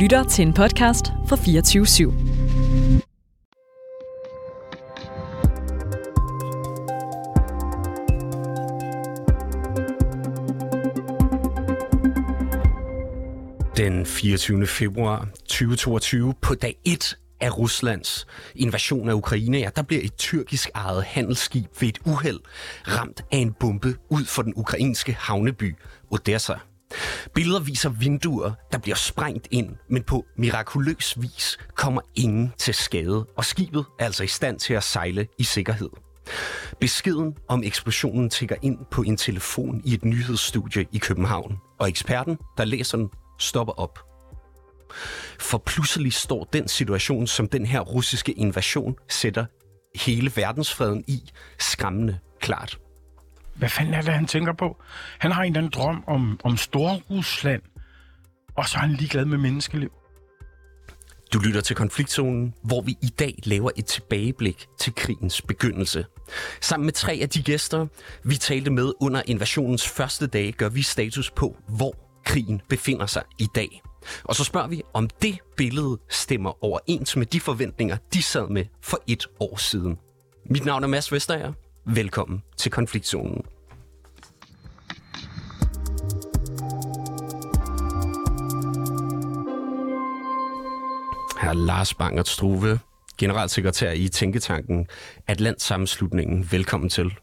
lytter til en podcast fra 24 /7. Den 24. februar 2022 på dag 1 af Ruslands invasion af Ukraine, ja, der bliver et tyrkisk ejet handelsskib ved et uheld ramt af en bombe ud for den ukrainske havneby Odessa. Billeder viser vinduer, der bliver sprængt ind, men på mirakuløs vis kommer ingen til skade, og skibet er altså i stand til at sejle i sikkerhed. Beskeden om eksplosionen tigger ind på en telefon i et nyhedsstudie i København, og eksperten, der læser den, stopper op. For pludselig står den situation, som den her russiske invasion sætter hele verdensfreden i, skræmmende klart. Hvad fanden er det, han tænker på? Han har en eller anden drøm om, om Storrusland, og så er han ligeglad med menneskeliv. Du lytter til Konfliktzonen, hvor vi i dag laver et tilbageblik til krigens begyndelse. Sammen med tre af de gæster, vi talte med under invasionens første dage, gør vi status på, hvor krigen befinder sig i dag. Og så spørger vi, om det billede stemmer overens med de forventninger, de sad med for et år siden. Mit navn er Mads Vestager. Velkommen til Konfliktzonen. Her Lars Bangert Struve, generalsekretær i Tænketanken Atlantsammenslutningen. Velkommen til.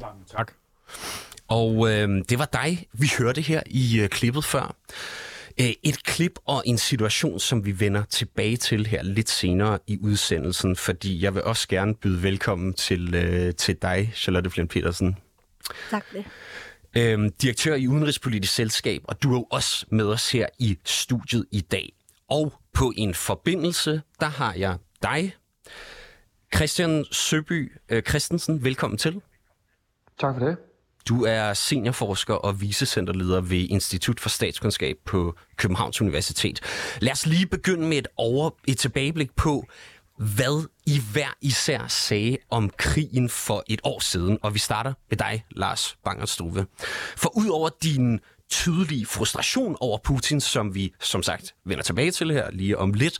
Mange tak. Og øh, det var dig, vi hørte her i øh, klippet før. Øh, et klip og en situation, som vi vender tilbage til her lidt senere i udsendelsen, fordi jeg vil også gerne byde velkommen til, øh, til dig, Charlotte Flint Petersen. Tak for det. Øhm, direktør i Udenrigspolitisk Selskab, og du er jo også med os her i studiet i dag. Og på en forbindelse, der har jeg dig, Christian Søby øh, Christensen. Velkommen til. Tak for det. Du er seniorforsker og vicecenterleder ved Institut for Statskundskab på Københavns Universitet. Lad os lige begynde med et, over, et tilbageblik på, hvad I hver især sagde om krigen for et år siden. Og vi starter med dig, Lars Bangerstruve. For ud over din tydelige frustration over Putin, som vi som sagt vender tilbage til her lige om lidt,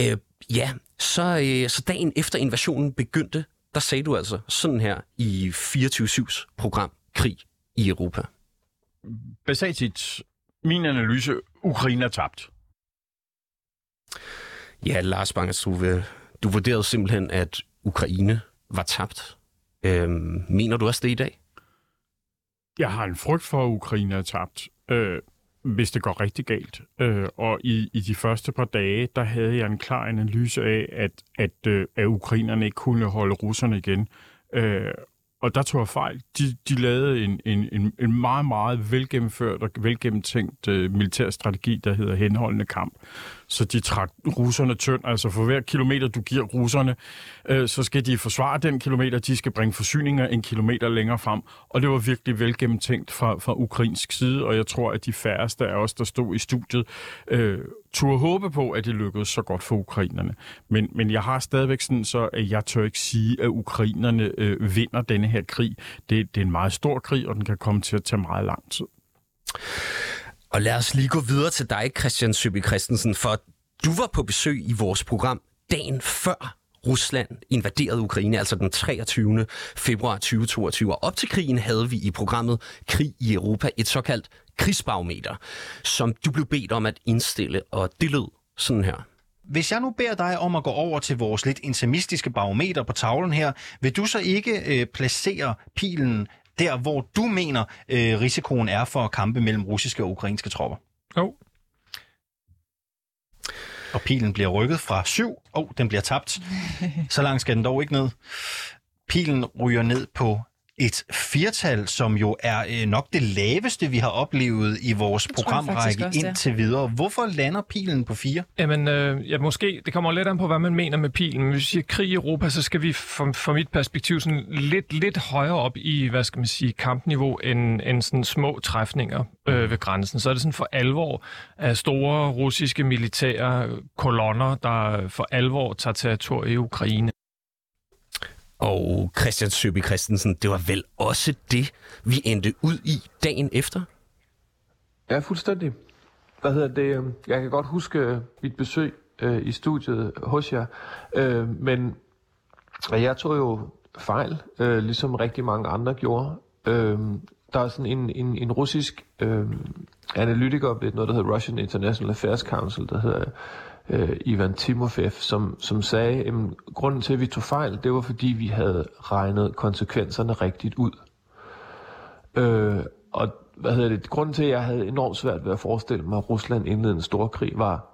øh, ja, så, øh, så dagen efter invasionen begyndte, der sagde du altså sådan her i 24-7's program Krig i Europa. Basalt set, min analyse, Ukraine er tabt. Ja, Lars Bangerstruve, du vurderede simpelthen, at Ukraine var tabt. Øhm, mener du også det i dag? Jeg har en frygt for, at Ukraine er tabt, øh, hvis det går rigtig galt. Øh, og i, i de første par dage, der havde jeg en klar analyse af, at, at, øh, at ukrainerne ikke kunne holde russerne igen. Øh, og der tog jeg fejl. De, de lavede en, en, en, en meget, meget velgennemført og velgennemtænkt øh, militær strategi, der hedder henholdende kamp. Så de trak russerne tynd. Altså for hver kilometer, du giver russerne, øh, så skal de forsvare den kilometer. De skal bringe forsyninger en kilometer længere frem. Og det var virkelig velgennemtænkt fra, fra ukrainsk side, og jeg tror, at de færreste af os, der stod i studiet, øh, turde håbe på, at det lykkedes så godt for ukrainerne. Men, men jeg har stadigvæk sådan så, at jeg tør ikke sige, at ukrainerne øh, vinder denne her krig. Det, det er en meget stor krig, og den kan komme til at tage meget lang tid. Og lad os lige gå videre til dig, Christian Søby Christensen, for du var på besøg i vores program dagen før Rusland invaderede Ukraine, altså den 23. februar 2022. Og op til krigen havde vi i programmet Krig i Europa et såkaldt krigsbarometer, som du blev bedt om at indstille, og det lød sådan her. Hvis jeg nu beder dig om at gå over til vores lidt intimistiske barometer på tavlen her, vil du så ikke øh, placere pilen der, hvor du mener, øh, risikoen er for kampe mellem russiske og ukrainske tropper? Jo. Oh. Og pilen bliver rykket fra 7. Åh, oh, den bliver tabt. Så langt skal den dog ikke ned. Pilen ryger ned på et firtal, som jo er øh, nok det laveste, vi har oplevet i vores programrække også, indtil videre. Hvorfor lander pilen på 4? Jamen, øh, ja, måske, det kommer lidt an på, hvad man mener med pilen. Hvis vi siger krig i Europa, så skal vi fra, fra mit perspektiv sådan lidt, lidt højere op i, hvad skal man sige, kampniveau, end, end sådan små træfninger øh, ved grænsen. Så er det sådan for alvor af store russiske militære kolonner, der for alvor tager territoriet i Ukraine. Og Christian Søby Christensen, det var vel også det, vi endte ud i dagen efter? Ja, fuldstændig. hvad hedder det, øhm, jeg kan godt huske øh, mit besøg øh, i studiet hos jer, øh, men jeg tog jo fejl, øh, ligesom rigtig mange andre gjorde. Øh, der er sådan en, en, en russisk øh, analytiker ved noget, der hedder Russian International Affairs Council, der hedder øh, Ivan Timofev, som, som sagde, at grunden til, at vi tog fejl, det var, fordi vi havde regnet konsekvenserne rigtigt ud. Øh, og hvad hedder det, grunden til, at jeg havde enormt svært ved at forestille mig, at Rusland indledte en stor krig, var,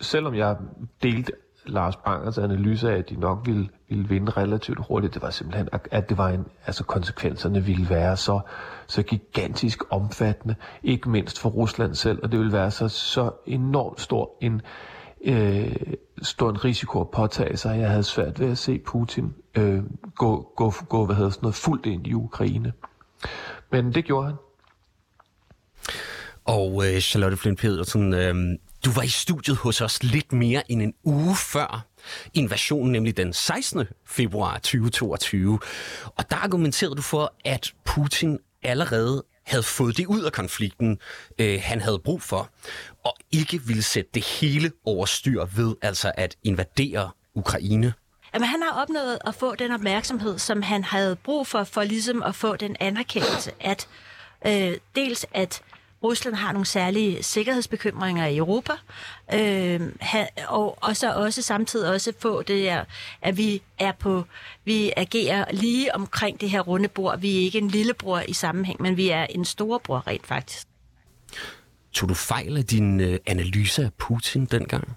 selvom jeg delte Lars Bangers analyse af, at de nok ville, ville vinde relativt hurtigt, det var simpelthen, at det var en, altså konsekvenserne ville være så, så gigantisk omfattende, ikke mindst for Rusland selv, og det ville være så, så enormt stor en, øh, stor en risiko at påtage sig. Jeg havde svært ved at se Putin øh, gå, gå, gå hvad hedder sådan noget, fuldt ind i Ukraine. Men det gjorde han. Og øh, Charlotte Flint Pedersen, øh, du var i studiet hos os lidt mere end en uge før invasionen, nemlig den 16. februar 2022. Og der argumenterede du for, at Putin allerede havde fået det ud af konflikten, øh, han havde brug for, og ikke ville sætte det hele over styr ved altså at invadere Ukraine. Jamen, han har opnået at få den opmærksomhed, som han havde brug for, for ligesom at få den anerkendelse, at øh, dels at Rusland har nogle særlige sikkerhedsbekymringer i Europa, øh, og, og så også samtidig også få det der, at vi er på, vi agerer lige omkring det her runde bord. Vi er ikke en lillebror i sammenhæng, men vi er en storebror rent faktisk. Tog du fejl af din øh, analyse af Putin dengang?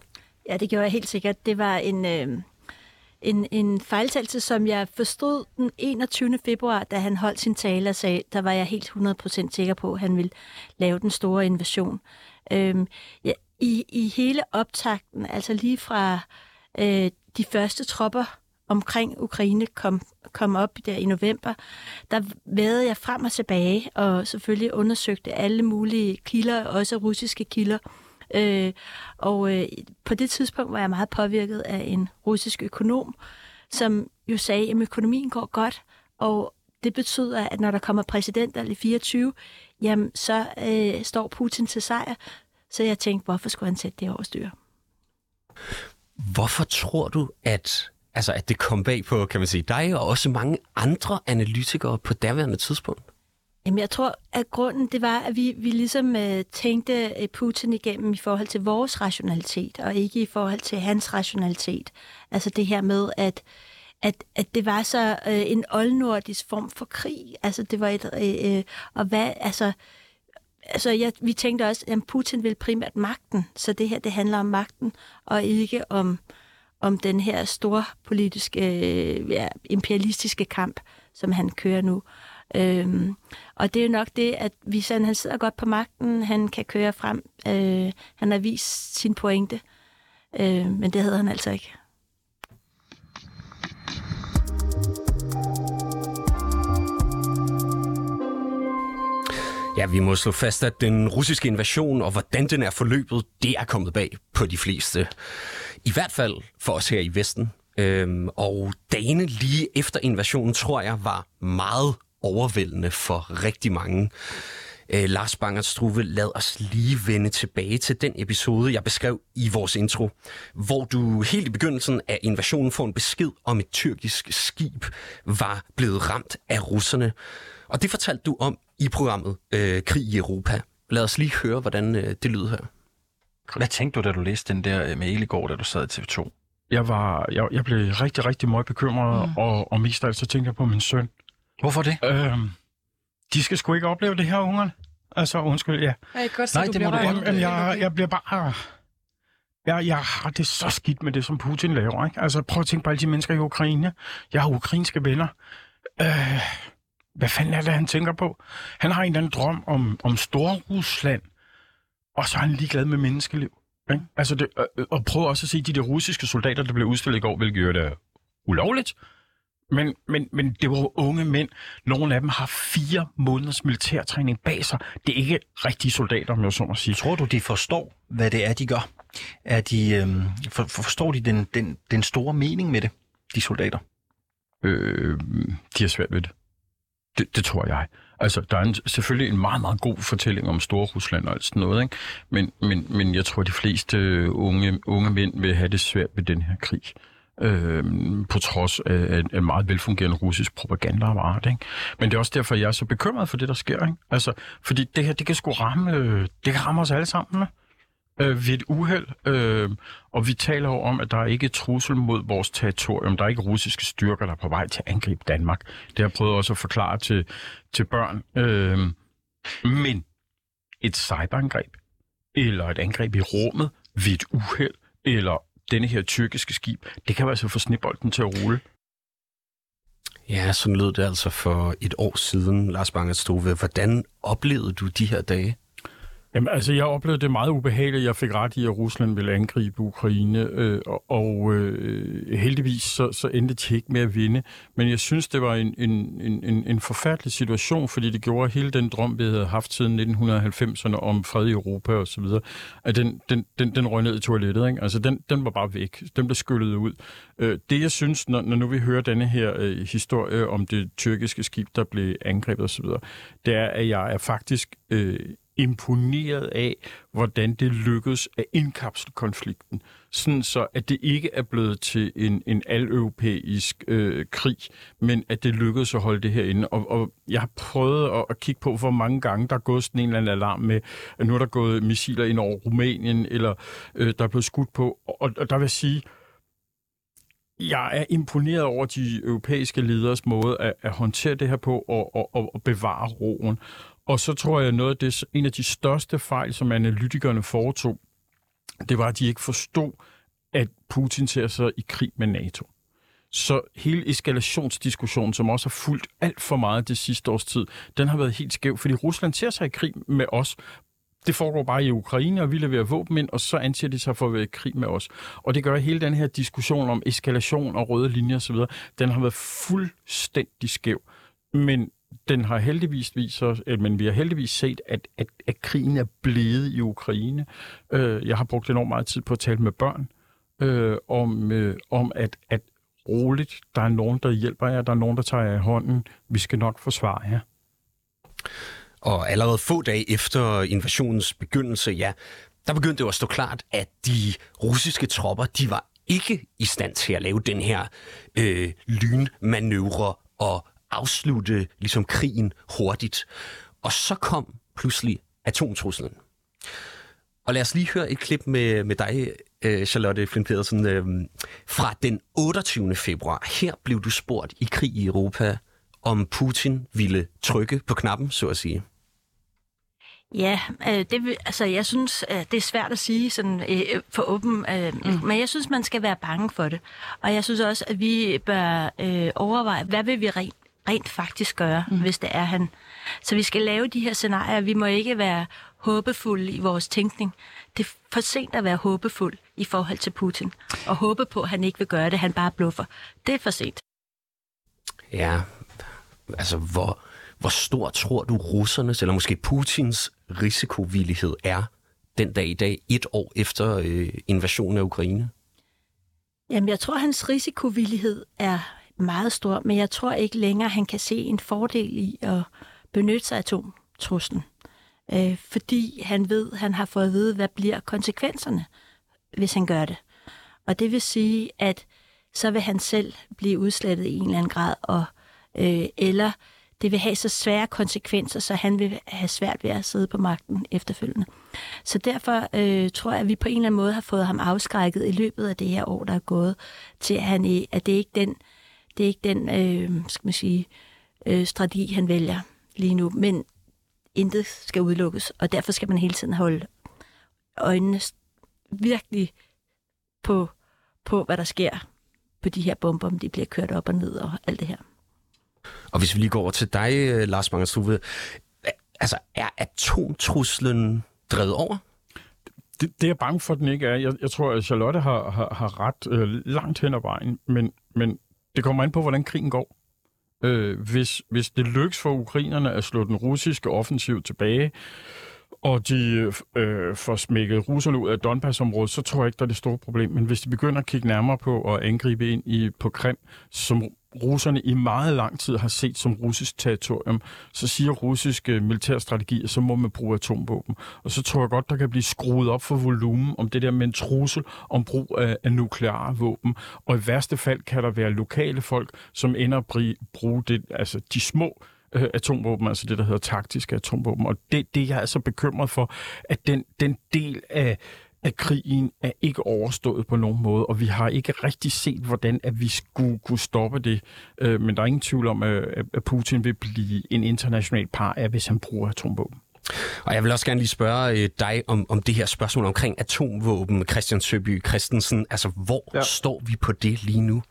Ja, det gjorde jeg helt sikkert. Det var en... Øh, en, en fejltagelse, som jeg forstod den 21. februar, da han holdt sin tale og sagde, der var jeg helt 100% sikker på, at han ville lave den store invasion. Øhm, ja, i, I hele optakten, altså lige fra øh, de første tropper omkring Ukraine kom, kom op der i november, der vædede jeg frem og tilbage og selvfølgelig undersøgte alle mulige kilder, også russiske kilder, Øh, Øh, og øh, på det tidspunkt var jeg meget påvirket af en russisk økonom, som jo sagde, at økonomien går godt, og det betyder, at når der kommer præsidentvalg i 24, jamen så øh, står Putin til sejr. Så jeg tænkte, hvorfor skulle han sætte det over styr? Hvorfor tror du, at, altså, at det kom bag på, kan man sige, dig og også mange andre analytikere på daværende tidspunkt? Jamen, jeg tror, at grunden det var, at vi, vi ligesom øh, tænkte øh, Putin igennem i forhold til vores rationalitet, og ikke i forhold til hans rationalitet. Altså det her med, at, at, at det var så øh, en oldnordisk form for krig. Altså det var et... Øh, øh og hvad, altså... Altså, jeg, vi tænkte også, at Putin vil primært magten, så det her, det handler om magten, og ikke om, om den her store politiske, øh, ja, imperialistiske kamp, som han kører nu. Øhm, og det er nok det, at hvis han, han sidder godt på magten, han kan køre frem. Øh, han har vist sin pointe, øh, men det havde han altså ikke. Ja, vi må slå fast, at den russiske invasion og hvordan den er forløbet, det er kommet bag på de fleste. I hvert fald for os her i Vesten. Øhm, og dagene lige efter invasionen, tror jeg, var meget overvældende for rigtig mange. Øh, Lars Banger Struve, lad os lige vende tilbage til den episode, jeg beskrev i vores intro, hvor du helt i begyndelsen af invasionen får en besked om et tyrkisk skib var blevet ramt af russerne. Og det fortalte du om i programmet øh, Krig i Europa. Lad os lige høre, hvordan øh, det lyder her. Hvad tænkte du, da du læste den der øh, mail i går, da du sad i TV2? Jeg, var, jeg, jeg blev rigtig, rigtig meget bekymret, mm. og, og mest af alt så tænkte jeg på min søn. Hvorfor det? Øhm, de skal sgu ikke opleve det her, ungerne. Altså, undskyld, ja. Jeg godt se, Nej, du det må bliver du ramt. godt. Jamen, jeg, jeg bliver bare... Jeg, jeg har det så skidt med det, som Putin laver. Ikke? Altså, prøv at tænke på alle de mennesker i Ukraine. Jeg har ukrainske venner. Øh, hvad fanden er det, han tænker på? Han har en eller anden drøm om, om Storrusland, og så er han ligeglad med menneskeliv. Ikke? Altså det, og prøv også at se de der russiske soldater, der blev udstillet i går, hvilket gør det ulovligt. Men, men, men det var unge mænd. Nogle af dem har fire måneders militærtræning bag sig. Det er ikke rigtige soldater, om jeg så må sige. Tror du, de forstår, hvad det er, de gør? Er de, øhm, for, for, forstår de den, den, den store mening med det, de soldater? Øh, de har svært ved det. det. Det tror jeg. Altså, der er en, selvfølgelig en meget, meget god fortælling om Store Rusland og alt sådan noget, ikke? Men, men, men jeg tror, de fleste unge, unge mænd vil have det svært ved den her krig. Øh, på trods af en meget velfungerende russisk propagandaapparat. Ikke? Men det er også derfor, jeg er så bekymret for det, der sker. Ikke? Altså, fordi det her, det kan sgu ramme, øh, det kan ramme os alle sammen. Ikke? øh, ved et uheld, øh, og vi taler jo om, at der er ikke er trussel mod vores territorium. Der er ikke russiske styrker, der er på vej til at angribe Danmark. Det har jeg prøvet også at forklare til, til børn. Øh, men et cyberangreb, eller et angreb i rummet ved et uheld, eller denne her tyrkiske skib, det kan jo altså få snibolden til at rulle. Ja, sådan lød det altså for et år siden, Lars Bangert Stove. Hvordan oplevede du de her dage? Jamen, altså, jeg oplevede det meget ubehageligt. Jeg fik ret i, at Rusland ville angribe Ukraine, øh, og øh, heldigvis så, så endte de ikke med at vinde. Men jeg synes, det var en, en, en, en forfærdelig situation, fordi det gjorde hele den drøm, vi havde haft siden 1990'erne om fred i Europa og så videre, at den, den, den, den røg ned i toilettet. Ikke? Altså, den, den var bare væk. Den blev skyllet ud. Øh, det, jeg synes, når, når nu vi hører denne her øh, historie om det tyrkiske skib, der blev angrebet og så videre, det er, at jeg er faktisk... Øh, imponeret af, hvordan det lykkedes at indkapsle konflikten, sådan så at det ikke er blevet til en, en aleuropæisk øh, krig, men at det lykkedes at holde det herinde. Og, og jeg har prøvet at, at kigge på, hvor mange gange der er gået sådan en eller anden alarm med, at nu er der gået missiler ind over Rumænien, eller øh, der er blevet skudt på. Og, og der vil jeg sige, jeg er imponeret over de europæiske leders måde at, at håndtere det her på og, og, og bevare roen. Og så tror jeg, noget af det, en af de største fejl, som analytikerne foretog, det var, at de ikke forstod, at Putin ser sig i krig med NATO. Så hele eskalationsdiskussionen, som også har fulgt alt for meget det sidste års tid, den har været helt skæv, fordi Rusland ser sig i krig med os. Det foregår bare i Ukraine, og vi leverer våben ind, og så anser de sig for at være i krig med os. Og det gør hele den her diskussion om eskalation og røde linjer osv., den har været fuldstændig skæv. Men den har heldigvis vist os, øh, men vi har heldigvis set, at, at, at krigen er blevet i Ukraine. Øh, jeg har brugt enormt meget tid på at tale med børn øh, om, øh, om at, at roligt, der er nogen, der hjælper jer, der er nogen, der tager jer i hånden. Vi skal nok forsvare jer. Og allerede få dage efter invasionens begyndelse, ja, der begyndte det jo at stå klart, at de russiske tropper, de var ikke i stand til at lave den her øh, lynmanøvre og afslutte ligesom krigen hurtigt. Og så kom pludselig atomtruslen. Og lad os lige høre et klip med, med dig, øh, Charlotte Flint Pedersen, øh, fra den 28. februar. Her blev du spurgt i krig i Europa, om Putin ville trykke på knappen, så at sige. Ja, øh, det, altså jeg synes, øh, det er svært at sige sådan øh, for åben, øh, mm. men jeg synes, man skal være bange for det. Og jeg synes også, at vi bør øh, overveje, hvad vil vi rent rent faktisk gøre, mm. hvis det er han. Så vi skal lave de her scenarier. Vi må ikke være håbefulde i vores tænkning. Det er for sent at være håbefuld i forhold til Putin. Og håbe på, at han ikke vil gøre det, han bare bluffer. Det er for sent. Ja, altså hvor, hvor stor tror du russernes, eller måske Putins risikovillighed er den dag i dag, et år efter øh, invasionen af Ukraine? Jamen, jeg tror, hans risikovillighed er meget stor, men jeg tror ikke længere, han kan se en fordel i at benytte sig af atomtruslen. Øh, fordi han ved, han har fået at vide, hvad bliver konsekvenserne, hvis han gør det. Og det vil sige, at så vil han selv blive udslettet i en eller anden grad, og, øh, eller det vil have så svære konsekvenser, så han vil have svært ved at sidde på magten efterfølgende. Så derfor øh, tror jeg, at vi på en eller anden måde har fået ham afskrækket i løbet af det her år, der er gået, til at, han, at det ikke er den det er ikke den, øh, skal man sige, øh, strategi, han vælger lige nu. Men intet skal udelukkes, og derfor skal man hele tiden holde øjnene virkelig på, på hvad der sker på de her bomber, om de bliver kørt op og ned og alt det her. Og hvis vi lige går over til dig, øh, Lars Mangerstruve, altså er atomtruslen drevet over? Det, det er jeg bange for, at den ikke er. Jeg, jeg tror, at Charlotte har, har, har ret øh, langt hen ad vejen, men, men det kommer an på, hvordan krigen går. Øh, hvis, hvis det lykkes for ukrainerne at slå den russiske offensiv tilbage, og de øh, får smækket russerne ud af Donbass-området, så tror jeg ikke, der er det store problem. Men hvis de begynder at kigge nærmere på og angribe ind i, på Krim, som russerne i meget lang tid har set som russisk territorium, så siger russiske militærstrategier, så må man bruge atomvåben. Og så tror jeg godt, der kan blive skruet op for volumen om det der med en trussel om brug af, af nukleare våben. Og i værste fald kan der være lokale folk, som ender at bruge det, altså de små øh, atomvåben, altså det, der hedder taktiske atomvåben. Og det, det jeg er så bekymret for, at den, den del af at krigen er ikke overstået på nogen måde, og vi har ikke rigtig set, hvordan at vi skulle kunne stoppe det. Øh, men der er ingen tvivl om, at, at Putin vil blive en international par, hvis han bruger atomvåben. Og jeg vil også gerne lige spørge øh, dig om, om det her spørgsmål omkring atomvåben, Christian Søby Christensen. Altså, hvor ja. står vi på det lige nu?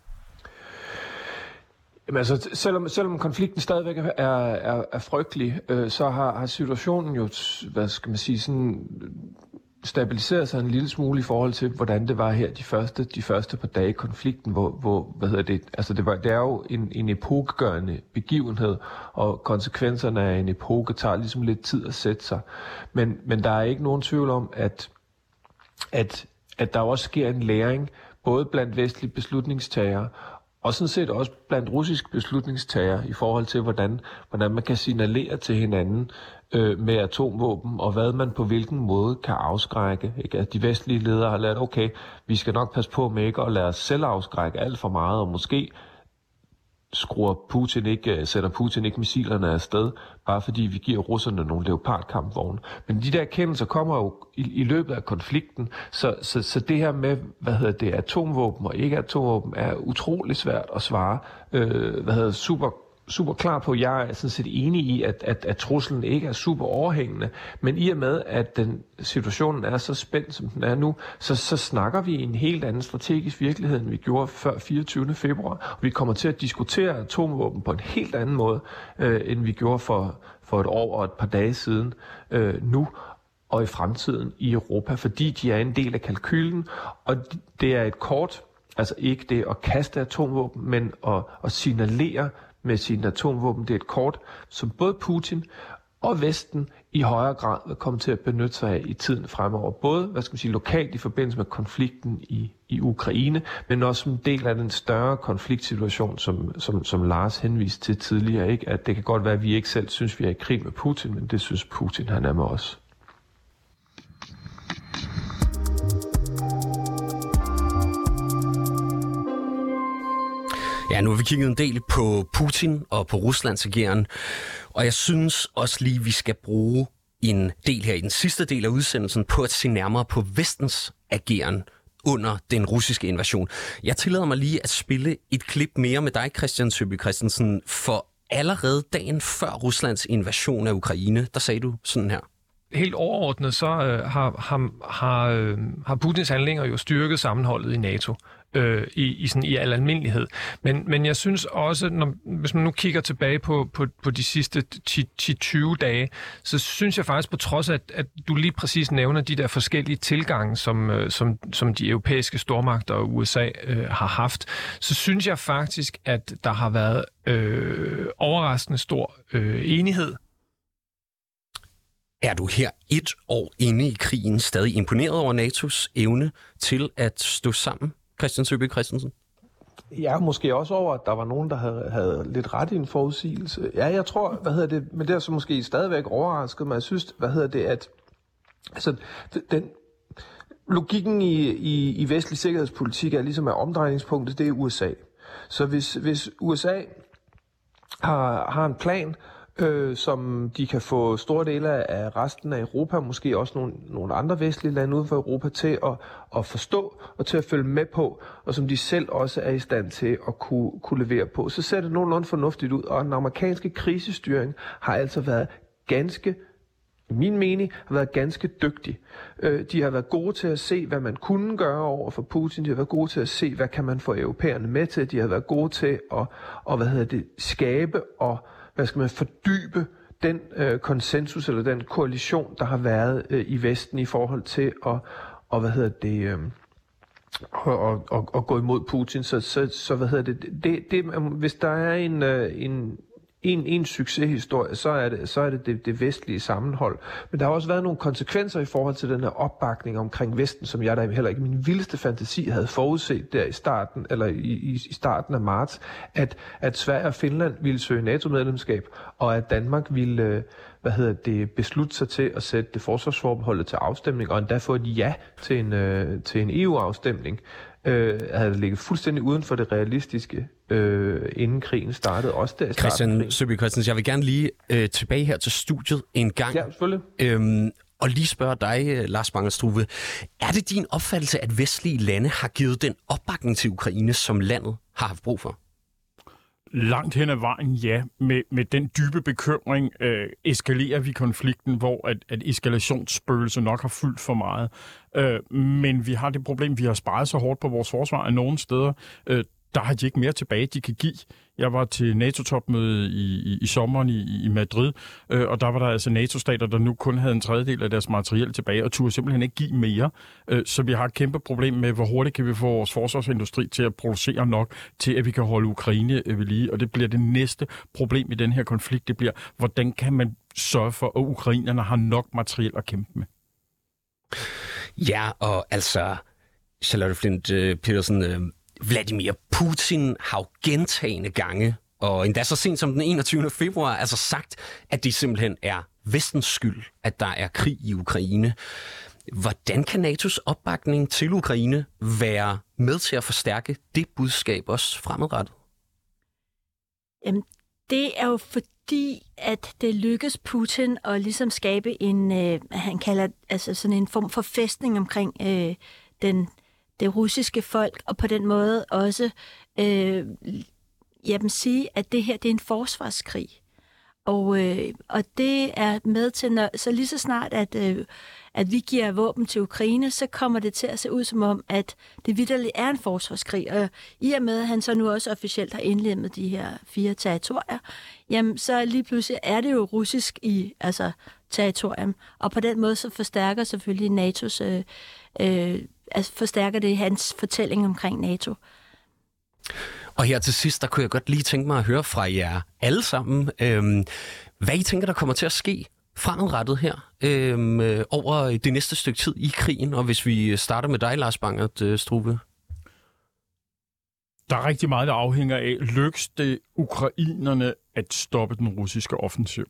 Jamen altså, selvom, selvom konflikten stadigvæk er, er, er frygtelig, øh, så har, har situationen jo, hvad skal man sige, sådan øh, stabiliseret sig en lille smule i forhold til, hvordan det var her de første, de første par dage i konflikten, hvor, hvor hvad hedder det, altså det, var, det er jo en, en epokegørende begivenhed, og konsekvenserne af en epoke tager ligesom lidt tid at sætte sig. Men, men der er ikke nogen tvivl om, at, at, at der også sker en læring, både blandt vestlige beslutningstagere, og sådan set også blandt russiske beslutningstagere i forhold til, hvordan, hvordan man kan signalere til hinanden, øh, med atomvåben, og hvad man på hvilken måde kan afskrække. Ikke? At de vestlige ledere har lært, okay, vi skal nok passe på med ikke at lade os selv afskrække alt for meget, og måske skruer Putin ikke, øh, sætter Putin ikke missilerne afsted, bare fordi vi giver russerne nogle leopardkampvogne. Men de der erkendelser kommer jo i, i løbet af konflikten, så, så, så det her med, hvad hedder det, atomvåben og ikke atomvåben, er utrolig svært at svare, øh, hvad hedder super super klar på, jeg er sådan set enig i, at, at, at truslen ikke er super overhængende, men i og med, at den situationen er så spændt, som den er nu, så, så snakker vi i en helt anden strategisk virkelighed, end vi gjorde før 24. februar. Og vi kommer til at diskutere atomvåben på en helt anden måde, øh, end vi gjorde for, for et år og et par dage siden øh, nu og i fremtiden i Europa, fordi de er en del af kalkylen, og det er et kort, altså ikke det at kaste atomvåben, men at, at signalere med sin atomvåben. Det er et kort, som både Putin og Vesten i højere grad vil komme til at benytte sig af i tiden fremover. Både hvad skal man sige, lokalt i forbindelse med konflikten i, i Ukraine, men også som del af den større konfliktsituation, som, som, som Lars henviste til tidligere. Ikke? At det kan godt være, at vi ikke selv synes, vi er i krig med Putin, men det synes Putin, han er med os. Ja, nu har vi kigget en del på Putin og på Ruslands ageren, og jeg synes også lige, vi skal bruge en del her i den sidste del af udsendelsen på at se nærmere på vestens ageren under den russiske invasion. Jeg tillader mig lige at spille et klip mere med dig, Christian Søby Christensen, for allerede dagen før Ruslands invasion af Ukraine, der sagde du sådan her helt overordnet, så øh, har, har, har, øh, har Putins handlinger jo styrket sammenholdet i NATO øh, i, i, sådan, i al almindelighed. Men, men jeg synes også, når, hvis man nu kigger tilbage på, på, på de sidste 10-20 dage, så synes jeg faktisk på trods af, at, at du lige præcis nævner de der forskellige tilgange, som, øh, som, som de europæiske stormagter og USA øh, har haft, så synes jeg faktisk, at der har været øh, overraskende stor øh, enighed er du her et år inde i krigen stadig imponeret over NATO's evne til at stå sammen, Christian Søby Christensen? Ja, måske også over, at der var nogen, der havde, havde lidt ret i en forudsigelse. Ja, jeg tror, hvad hedder det, men det er så måske stadigvæk overrasket mig. Jeg synes, hvad hedder det, at altså, den, logikken i, i, i vestlig sikkerhedspolitik er ligesom, at omdrejningspunktet, det er USA. Så hvis, hvis USA har, har en plan, øh, som de kan få store dele af resten af Europa, måske også nogle, nogle andre vestlige lande uden for Europa, til at, at forstå og til at følge med på, og som de selv også er i stand til at kunne, kunne levere på. Så ser det nogenlunde fornuftigt ud, og den amerikanske krisestyring har altså været ganske min mening, har været ganske dygtig. Øh, de har været gode til at se, hvad man kunne gøre over for Putin. De har været gode til at se, hvad kan man få europæerne med til. De har været gode til at, at hvad hedder det, skabe og hvad skal man, fordybe den øh, konsensus eller den koalition, der har været øh, i Vesten i forhold til at, og, hvad hedder det, øh, og, og, og gå imod Putin. Så, så, så hvad hedder det, det, det, hvis der er en, øh, en, en, en succeshistorie, så er det så er det, det det vestlige sammenhold. Men der har også været nogle konsekvenser i forhold til den her opbakning omkring Vesten, som jeg da heller ikke i min vildeste fantasi havde forudset der i starten, eller i, i, i starten af marts, at, at Sverige og Finland ville søge NATO-medlemskab, og at Danmark ville, øh, hvad hedder det, beslutte sig til at sætte det forsvarsforbeholdet til afstemning, og endda få et ja til en, øh, til en EU-afstemning øh, havde ligget fuldstændig uden for det realistiske, øh, inden krigen startede. Også der Christian. Søby Christensen, jeg vil gerne lige øh, tilbage her til studiet en gang. Ja, selvfølgelig. Øhm, og lige spørge dig, øh, Lars Bangerstruve. Er det din opfattelse, at vestlige lande har givet den opbakning til Ukraine, som landet har haft brug for? Langt hen ad vejen, ja. Med, med den dybe bekymring øh, eskalerer vi konflikten, hvor at, at eskalationsspøgelse nok har fyldt for meget. Øh, men vi har det problem, vi har sparet så hårdt på vores forsvar, at nogle steder, øh, der har de ikke mere tilbage, de kan give. Jeg var til NATO-topmøde i, i, i sommeren i, i Madrid, øh, og der var der altså NATO-stater, der nu kun havde en tredjedel af deres materiel tilbage, og turde simpelthen ikke give mere. Øh, så vi har et kæmpe problem med, hvor hurtigt kan vi få vores forsvarsindustri til at producere nok, til at vi kan holde Ukraine øh, ved lige. Og det bliver det næste problem i den her konflikt, det bliver, hvordan kan man sørge for, at ukrainerne har nok materiel at kæmpe med? Ja, og altså, Charlotte Flint øh, Petersen, øh, Vladimir Putin har jo gentagende gange, og endda så sent som den 21. februar, altså sagt, at det simpelthen er vestens skyld, at der er krig i Ukraine. Hvordan kan NATO's opbakning til Ukraine være med til at forstærke det budskab også fremadrettet? Jamen, det er jo fordi, at det lykkes Putin at ligesom skabe en, øh, han kalder altså sådan en form for fæstning omkring øh, den, det russiske folk, og på den måde også øh, jamen, sige, at det her det er en forsvarskrig. Og, øh, og det er med til, når, så lige så snart, at, øh, at vi giver våben til Ukraine, så kommer det til at se ud som om, at det vidderligt er en forsvarskrig. Og i og med, at han så nu også officielt har indlemmet de her fire territorier, jamen så lige pludselig er det jo russisk i altså, territorium. Og på den måde så forstærker selvfølgelig NATO's, øh, øh, forstærker det hans fortælling omkring NATO. Og her til sidst, der kunne jeg godt lige tænke mig at høre fra jer alle sammen, øhm, hvad I tænker, der kommer til at ske fremadrettet her øhm, øh, over det næste stykke tid i krigen. Og hvis vi starter med dig, Lars Bangert øh, Struve. Der er rigtig meget, der afhænger af, lykkes det ukrainerne at stoppe den russiske offensiv?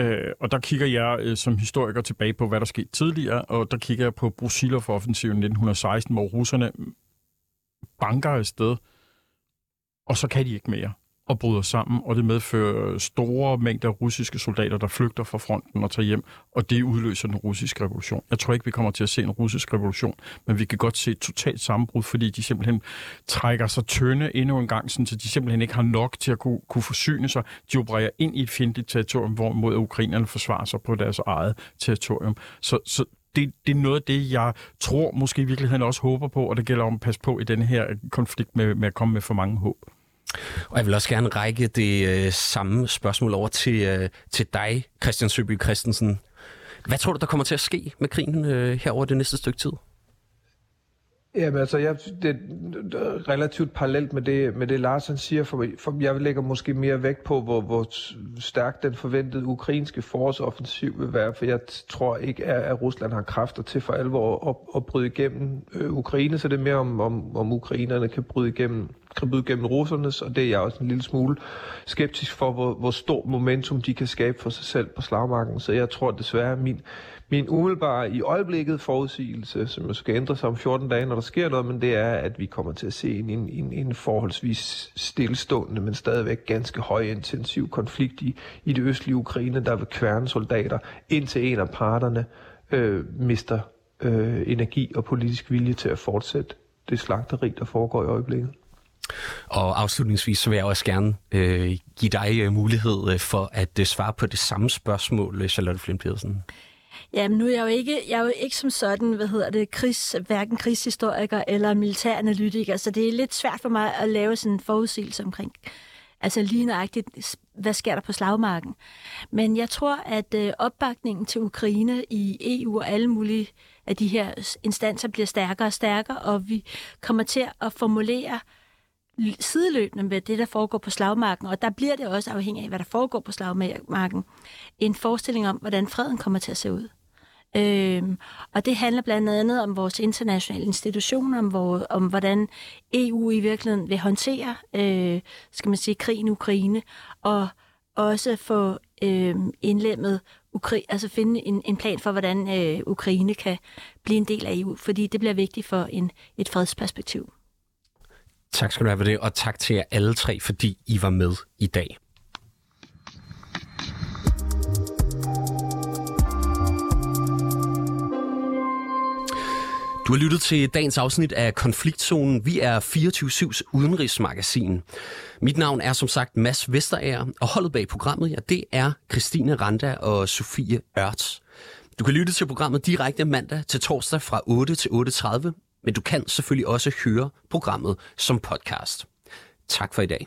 Øh, og der kigger jeg øh, som historiker tilbage på, hvad der skete tidligere, og der kigger jeg på Brusilov-offensiven 1916, hvor russerne banker afsted, og så kan de ikke mere og bryder sammen, og det medfører store mængder russiske soldater, der flygter fra fronten og tager hjem, og det udløser den russiske revolution. Jeg tror ikke, vi kommer til at se en russisk revolution, men vi kan godt se et totalt sammenbrud, fordi de simpelthen trækker sig tynde endnu en gang, sådan, så de simpelthen ikke har nok til at kunne, kunne forsyne sig. De opererer ind i et fjendtligt territorium, hvorimod ukrainerne forsvarer sig på deres eget territorium. Så, så det, det er noget af det, jeg tror måske i virkeligheden også håber på, og det gælder om at passe på i den her konflikt med, med at komme med for mange håb. Og jeg vil også gerne række det øh, samme spørgsmål over til, øh, til dig, Christian Søby Christensen. Hvad tror du, der kommer til at ske med krigen øh, herover det næste stykke tid? Jamen altså, jeg, det er relativt parallelt med det, med det Lars han siger, for, for jeg lægger måske mere vægt på, hvor, hvor stærk den forventede ukrainske forårsoffensiv vil være, for jeg tror ikke, at, at Rusland har kræfter til for alvor at, at bryde igennem øh, Ukraine, så det er mere om, om, om ukrainerne kan bryde igennem kan bryde igennem russernes, og det er jeg også en lille smule skeptisk for, hvor, hvor stor momentum de kan skabe for sig selv på slagmarken. Så jeg tror desværre, min, min umiddelbare i øjeblikket forudsigelse, som jo skal ændre sig om 14 dage, når der sker noget, men det er, at vi kommer til at se en, en, en, en forholdsvis stillestående, men stadigvæk ganske højintensiv konflikt i, i det østlige Ukraine, der vil kværne soldater, indtil en af parterne øh, mister øh, energi og politisk vilje til at fortsætte det slagteri, der foregår i øjeblikket. Og afslutningsvis så vil jeg også gerne øh, give dig øh, mulighed øh, for at øh, svare på det samme spørgsmål, øh, Charlotte Flint Pedersen. Jamen, nu er jeg jo ikke, jeg er jo ikke som sådan, hvad hedder det, krigs, hverken krigshistoriker eller militæranalytiker, så det er lidt svært for mig at lave sådan en forudsigelse omkring, altså lige nøjagtigt, hvad sker der på slagmarken. Men jeg tror, at øh, opbakningen til Ukraine i EU og alle mulige af de her instanser bliver stærkere og stærkere, og vi kommer til at formulere sideløbende med det, der foregår på slagmarken, og der bliver det også afhængig af, hvad der foregår på slagmarken, en forestilling om, hvordan freden kommer til at se ud. Øhm, og det handler blandt andet om vores internationale institutioner, om, hvor, om hvordan EU i virkeligheden vil håndtere, øh, skal man sige, krigen i Ukraine, og også få øh, indlemmet Ukra- altså finde en, en plan for, hvordan øh, Ukraine kan blive en del af EU, fordi det bliver vigtigt for en, et fredsperspektiv. Tak skal du have for det, og tak til jer alle tre, fordi I var med i dag. Du har lyttet til dagens afsnit af Konfliktzonen. Vi er 24-7's udenrigsmagasin. Mit navn er som sagt Mads Vesterager, og holdet bag programmet, ja, det er Christine Randa og Sofie Ørts. Du kan lytte til programmet direkte mandag til torsdag fra 8 til 8.30, men du kan selvfølgelig også høre programmet som podcast. Tak for i dag.